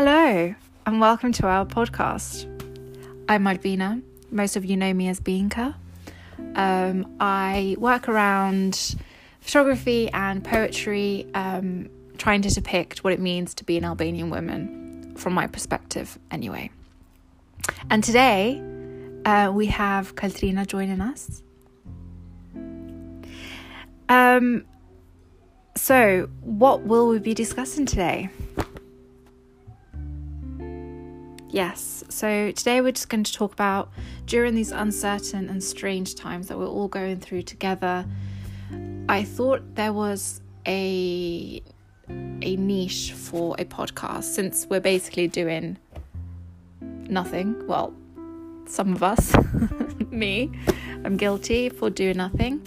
Hello, and welcome to our podcast. I'm Malvina. Most of you know me as Bianca. Um, I work around photography and poetry, um, trying to depict what it means to be an Albanian woman from my perspective, anyway. And today uh, we have Kaltrina joining us. Um, so, what will we be discussing today? Yes, so today we're just going to talk about during these uncertain and strange times that we're all going through together. I thought there was a a niche for a podcast since we're basically doing nothing. Well, some of us, me, I'm guilty for doing nothing.